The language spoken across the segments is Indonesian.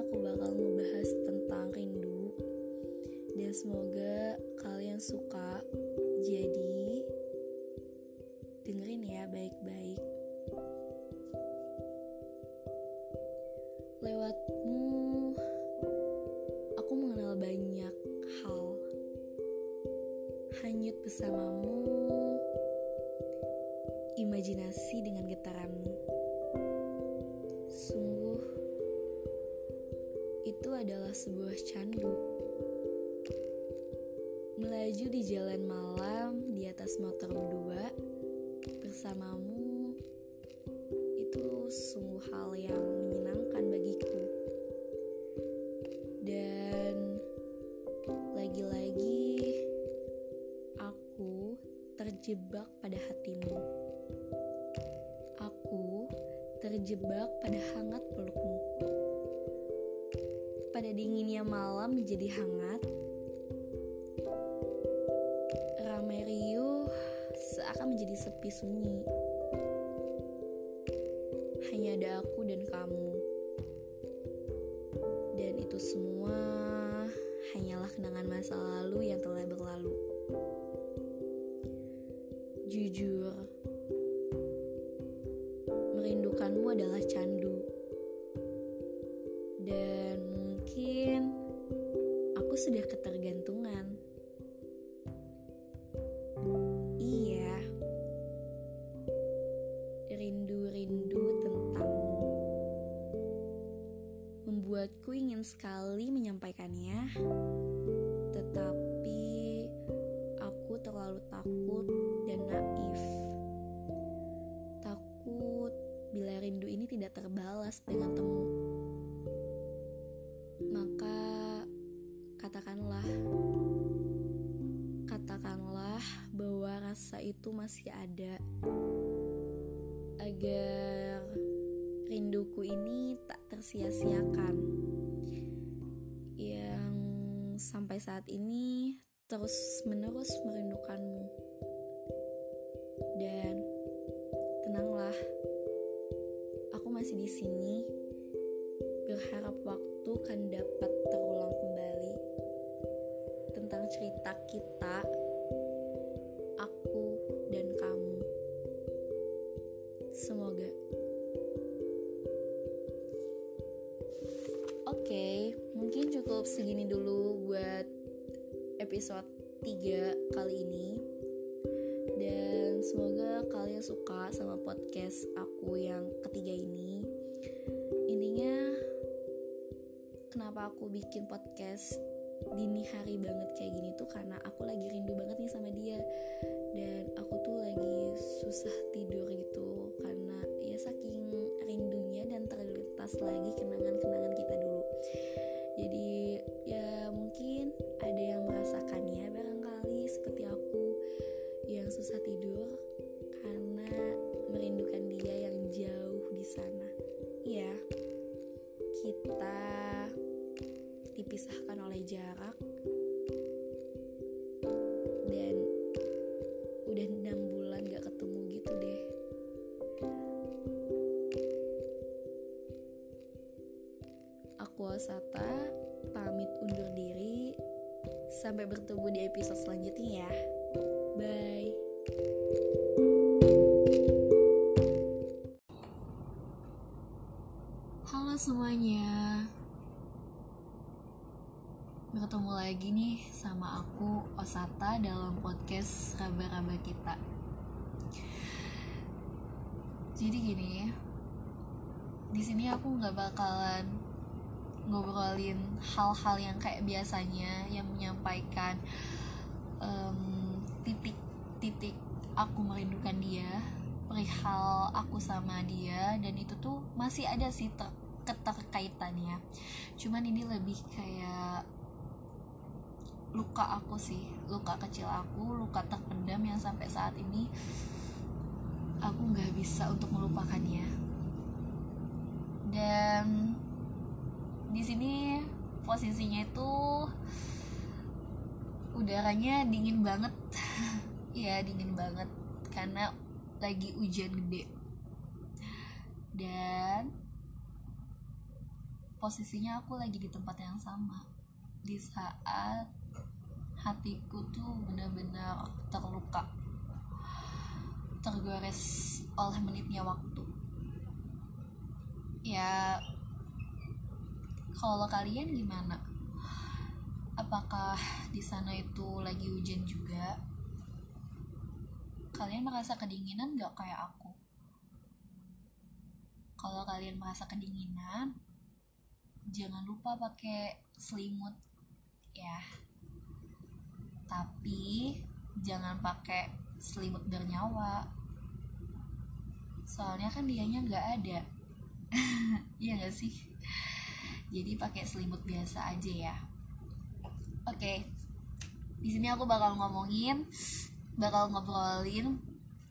aku bakal membahas tentang rindu dan semoga kalian suka. Jadi, dengerin ya baik-baik. Lewatmu, aku mengenal banyak hal. Hanyut bersamamu, imajinasi dengan getaranmu. Adalah sebuah candu. Melaju di jalan malam di atas motor berdua bersamamu itu sungguh hal yang menyenangkan bagiku. Dan lagi-lagi aku terjebak pada hatimu. Aku terjebak pada hangat pelukmu. Pada dinginnya malam menjadi hangat. Ramai riuh seakan menjadi sepi sunyi hanya ada aku dan kamu. Dan itu semua hanyalah kenangan masa lalu yang telah berlalu. Jujur, Membuatku ingin sekali menyampaikannya, tetapi aku terlalu takut dan naif. Takut bila rindu ini tidak terbalas dengan temu. Maka katakanlah, katakanlah bahwa rasa itu masih ada agar rinduku ini tak tersia-siakan. Yang sampai saat ini terus menerus merindukanmu. Dan tenanglah aku masih di sini. Berharap waktu kan dapat terulang kembali. Tentang cerita kita Oke, mungkin cukup segini dulu buat episode 3 kali ini. Dan semoga kalian suka sama podcast aku yang ketiga ini. Intinya kenapa aku bikin podcast dini hari banget kayak gini tuh karena aku lagi rindu banget nih sama dia dan aku tuh lagi susah tidur gitu karena ya saking rindunya dan terlintas lagi kenangan-kenangan kita dulu sampai bertemu di episode selanjutnya ya. Bye. Halo semuanya. Bertemu lagi nih sama aku Osata dalam podcast raba-raba kita. Jadi gini, di sini aku nggak bakalan ngobrolin hal-hal yang kayak biasanya yang menyampaikan titik-titik aku merindukan dia, perihal aku sama dia dan itu tuh masih ada sih ter keterkaitannya. Cuman ini lebih kayak luka aku sih luka kecil aku luka terpendam yang sampai saat ini aku nggak bisa untuk melupakannya dan posisinya itu udaranya dingin banget. Ya dingin banget karena lagi hujan gede. Dan posisinya aku lagi di tempat yang sama. Di saat hatiku tuh benar-benar terluka tergores oleh menitnya waktu. Ya kalau kalian gimana? Apakah di sana itu lagi hujan juga? Kalian merasa kedinginan gak kayak aku? Kalau kalian merasa kedinginan jangan lupa pakai selimut ya. Tapi jangan pakai selimut bernyawa. Soalnya kan dianya nggak ada. Iya gak sih jadi pakai selimut biasa aja ya. Oke. Okay. di sini aku bakal ngomongin bakal ngobrolin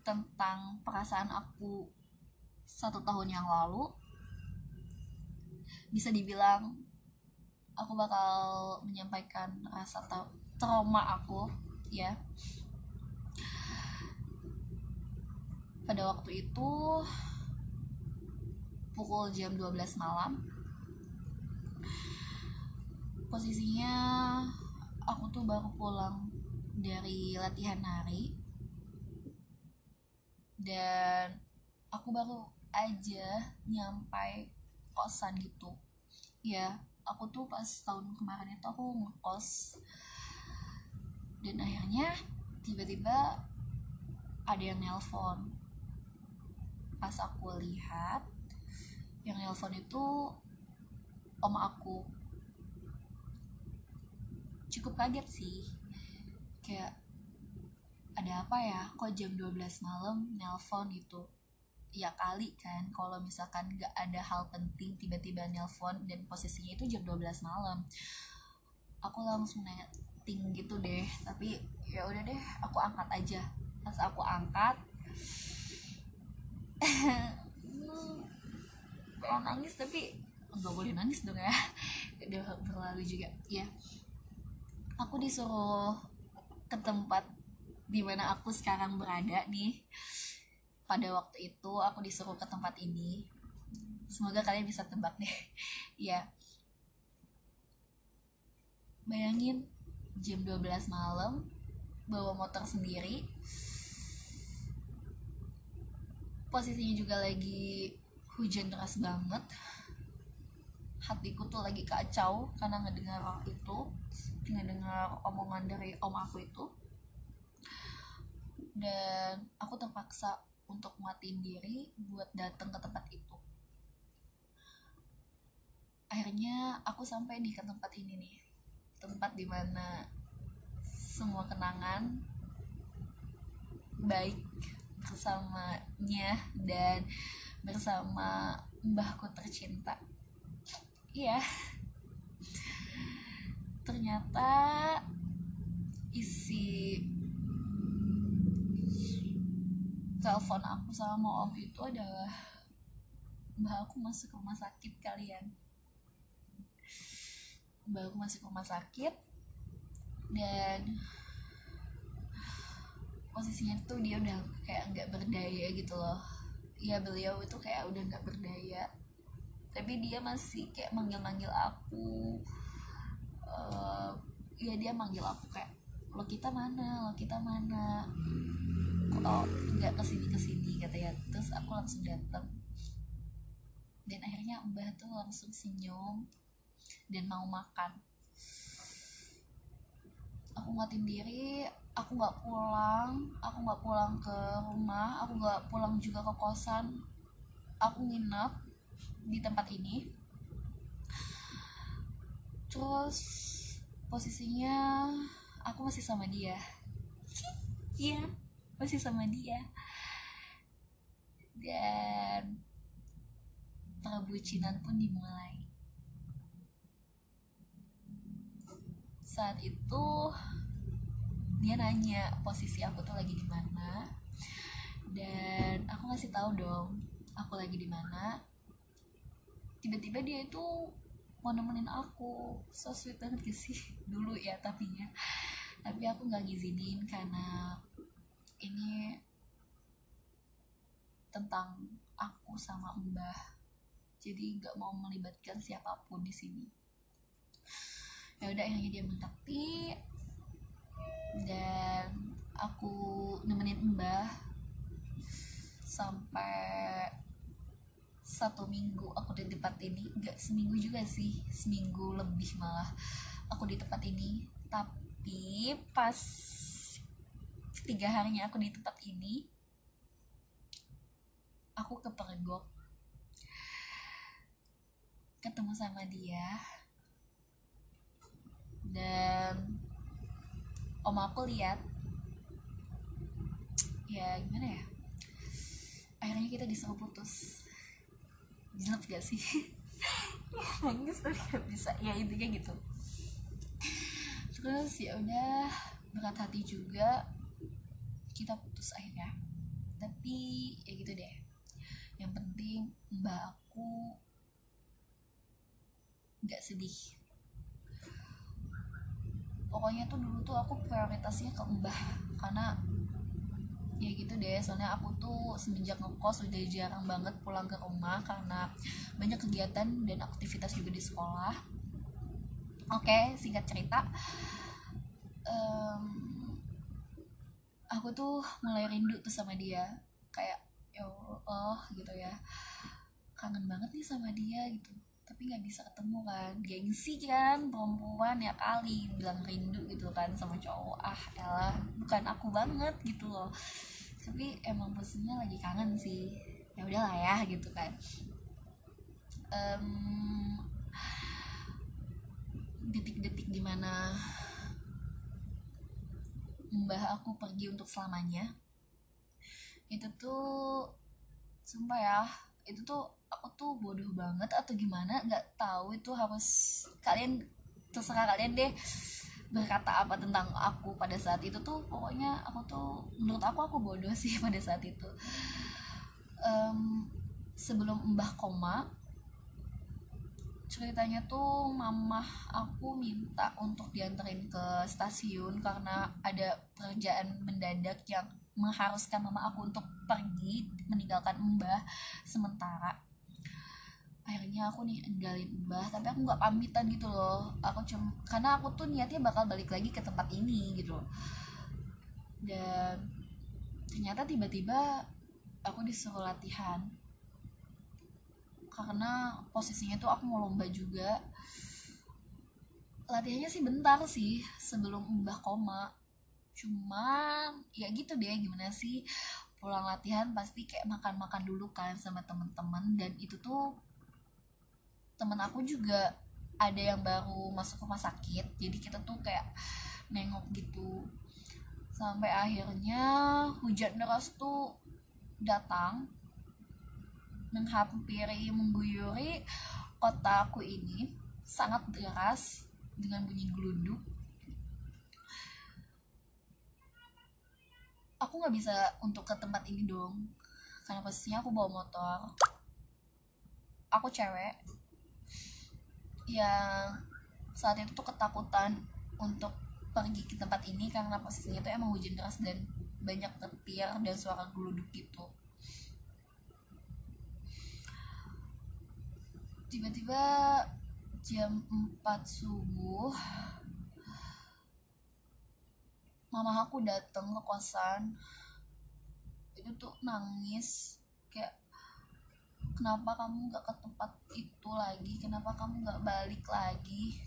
tentang perasaan aku satu tahun yang lalu. Bisa dibilang aku bakal menyampaikan rasa trauma aku ya. Pada waktu itu pukul jam 12 malam posisinya aku tuh baru pulang dari latihan nari dan aku baru aja nyampai kosan gitu. Ya aku tuh pas tahun kemarin itu aku ngekos. Dan akhirnya tiba-tiba ada yang nelpon. Pas aku lihat yang nelpon itu om aku cukup kaget sih. Kayak ada apa ya? Kok jam 12 malam nelpon gitu? Ya kali kan kalau misalkan gak ada hal penting tiba-tiba nelpon dan posisinya itu jam 12 malam. Aku langsung nanya ting gitu deh. Tapi ya udah deh aku angkat aja. Pas aku angkat mau nangis tapi nggak boleh nangis dong ya. Udah berlalu juga. Ya aku disuruh ke tempat di mana aku sekarang berada nih. Pada waktu itu aku disuruh ke tempat ini. Semoga kalian bisa tebak deh. Ya. Bayangin jam 12 malam bawa motor sendiri. Posisinya juga lagi hujan deras banget. Hatiku tuh lagi kacau karena ngedengar itu ngedengar omongan dari om aku itu. Dan aku terpaksa untuk matiin diri buat datang ke tempat itu. Akhirnya aku sampai nih ke tempat ini nih. Tempat di mana semua kenangan baik bersamanya dan bersama mbahku tercinta. Iya ternyata isi telepon aku sama om itu adalah mbah aku masuk rumah sakit kalian. Mbah aku masuk rumah sakit dan posisinya tuh dia udah kayak nggak berdaya gitu loh. Ya beliau itu kayak udah nggak berdaya. Tapi dia masih kayak manggil-manggil aku uh, ya dia manggil aku kayak lo kita mana? Lo kita mana? Kok nggak ke sini ke sini kata ya terus aku langsung datang dan akhirnya mbah tuh langsung senyum dan mau makan. Aku ngatin diri aku nggak pulang aku nggak pulang ke rumah aku nggak pulang juga ke kosan. Aku nginep di tempat ini terus posisinya aku masih sama dia. Iya. Masih sama dia. Dan perbucinan pun dimulai. Saat itu dia nanya posisi aku tuh lagi di mana. Dan aku ngasih tahu dong aku lagi di mana. Tiba-tiba dia itu mau nemenin aku. So sweet banget gak sih? Dulu ya tapi ya tapi aku nggak ngizinin karena ini tentang aku sama mbah. Jadi nggak mau melibatkan siapa pun di sini. Ya udah akhirnya dia mentakti dan aku nemenin mbah sampai satu minggu aku di tempat ini. Nggak seminggu juga sih seminggu lebih malah aku di tempat ini. Tapi pas tiga harinya aku di tempat ini aku kepergok ketemu sama dia. Dan om aku lihat ya gimana ya akhirnya kita disuruh putus jelek gak sih? Nangis tapi gak bisa. Ya intinya gitu. Terus ya udah berat hati juga kita putus akhirnya. Tapi ya gitu deh. Yang penting mbak aku nggak sedih. Pokoknya tuh dulu tuh aku prioritasnya ke mbah. Karena ya gitu deh soalnya aku tuh semenjak ngekos udah jarang banget pulang ke rumah karena banyak kegiatan dan aktivitas juga di sekolah. Oke singkat cerita um, aku tuh mulai rindu tuh sama dia. Kayak ya Allah gitu ya. Kangen banget nih sama dia gitu tapi nggak bisa ketemu kan. Gengsi kan perempuan ya kali bilang rindu gitu kan sama cowok. Ah elah bukan aku banget gitu loh. Tapi emang posisinya lagi kangen sih. Ya udahlah ya gitu kan. Um, detik-detik di mana mbah aku pergi untuk selamanya. Itu tuh sumpah ya itu tuh aku tuh bodoh banget atau gimana nggak tahu itu harus kalian terserah kalian deh berkata apa tentang aku pada saat itu tuh pokoknya aku tuh menurut aku aku bodoh sih pada saat itu. Um, sebelum mbah koma ceritanya tuh mamah aku minta untuk dianterin ke stasiun karena ada pekerjaan mendadak yang mengharuskan mama aku untuk pergi meninggalkan mbah sementara akhirnya aku nih ninggalin mbah tapi aku nggak pamitan gitu loh. Aku cuma karena aku tuh niatnya bakal balik lagi ke tempat ini gitu dan ternyata tiba-tiba aku disuruh latihan. Karena posisinya tuh aku mau lomba juga. Latihannya sih bentar sih sebelum mbah koma. Cuman ya gitu deh gimana sih? Pulang latihan pasti kayak makan-makan dulu kan sama temen-temen. Dan itu tuh temen aku juga ada yang baru masuk rumah sakit jadi kita tuh kayak nengok gitu. Sampai akhirnya hujan deras tuh datang menghampiri mengguyuri kota aku ini sangat deras dengan bunyi geluduk. Aku nggak bisa untuk ke tempat ini dong karena posisinya aku bawa motor. Aku cewek yang saat itu tuh ketakutan untuk pergi ke tempat ini karena posisinya itu emang hujan deras dan banyak petir dan suara geluduk gitu. Tiba-tiba jam 4 subuh mama aku datang ke kosan. Itu tuh nangis kayak kenapa kamu nggak ke tempat itu lagi? Kenapa kamu nggak balik lagi?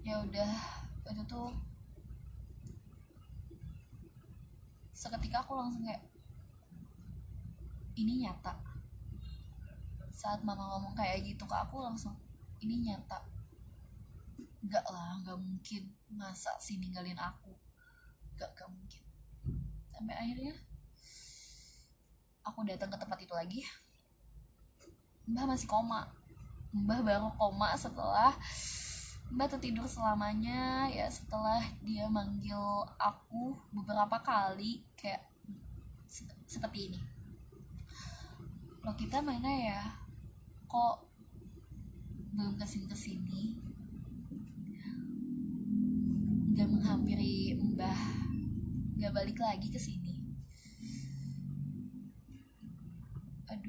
Ya udah itu tuh seketika aku langsung kayak ini nyata. Saat mama ngomong kayak gitu ke aku langsung ini nyata. Nggak lah nggak mungkin. Masa sih ninggalin aku? Nggak nggak mungkin. Sampai akhirnya aku datang ke tempat itu lagi mbah masih koma. Mbah baru koma setelah mbah tertidur selamanya. Ya setelah dia manggil aku beberapa kali kayak seperti ini. Lo kita mana ya? Kok belum ke sini ke sini gak menghampiri mbah. Gak balik lagi ke sini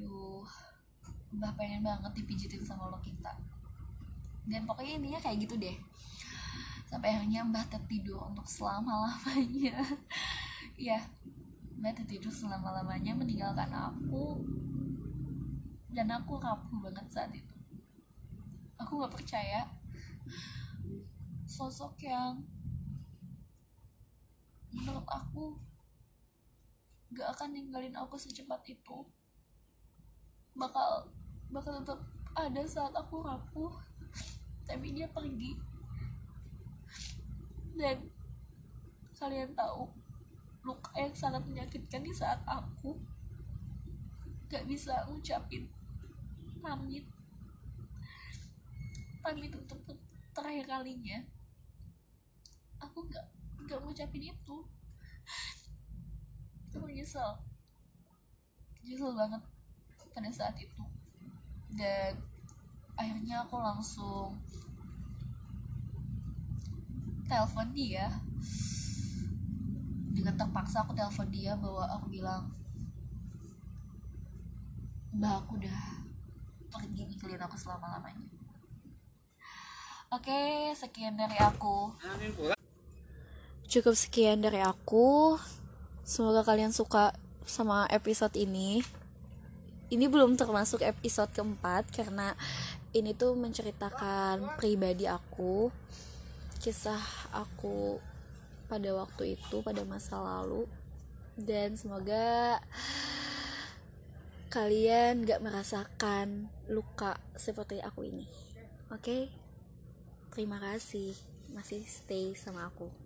aduh mbah pengen banget dipijitin sama lo kita. Dan pokoknya intinya kayak gitu deh. Sampai akhirnya mbah tertidur untuk selama lamanya ya mbah tertidur selama lamanya meninggalkan aku. Dan aku rapuh banget saat itu. Aku nggak percaya sosok yang menurut aku gak akan ninggalin aku secepat itu bakal bakal tetap ada saat aku rapuh tapi dia pergi. Dan kalian tahu luka yang sangat menyakitkan di saat aku gak bisa ngucapin pamit. Pamit untuk terakhir kalinya. Aku gak gak ngucapin itu. Aku nyesel nyesel banget pada saat itu. Dan akhirnya aku langsung telepon dia. Dengan terpaksa aku telepon dia bahwa aku bilang mbak aku udah pergi ninggalin aku selama lamanya oke sekian dari aku. Cukup sekian dari aku. Semoga kalian suka sama episode ini ini belum termasuk episode keempat karena ini tuh menceritakan pribadi aku kisah aku pada waktu itu pada masa lalu. Dan semoga kalian gak merasakan luka seperti aku ini. Oke? Okay? terima kasih. Masih stay sama aku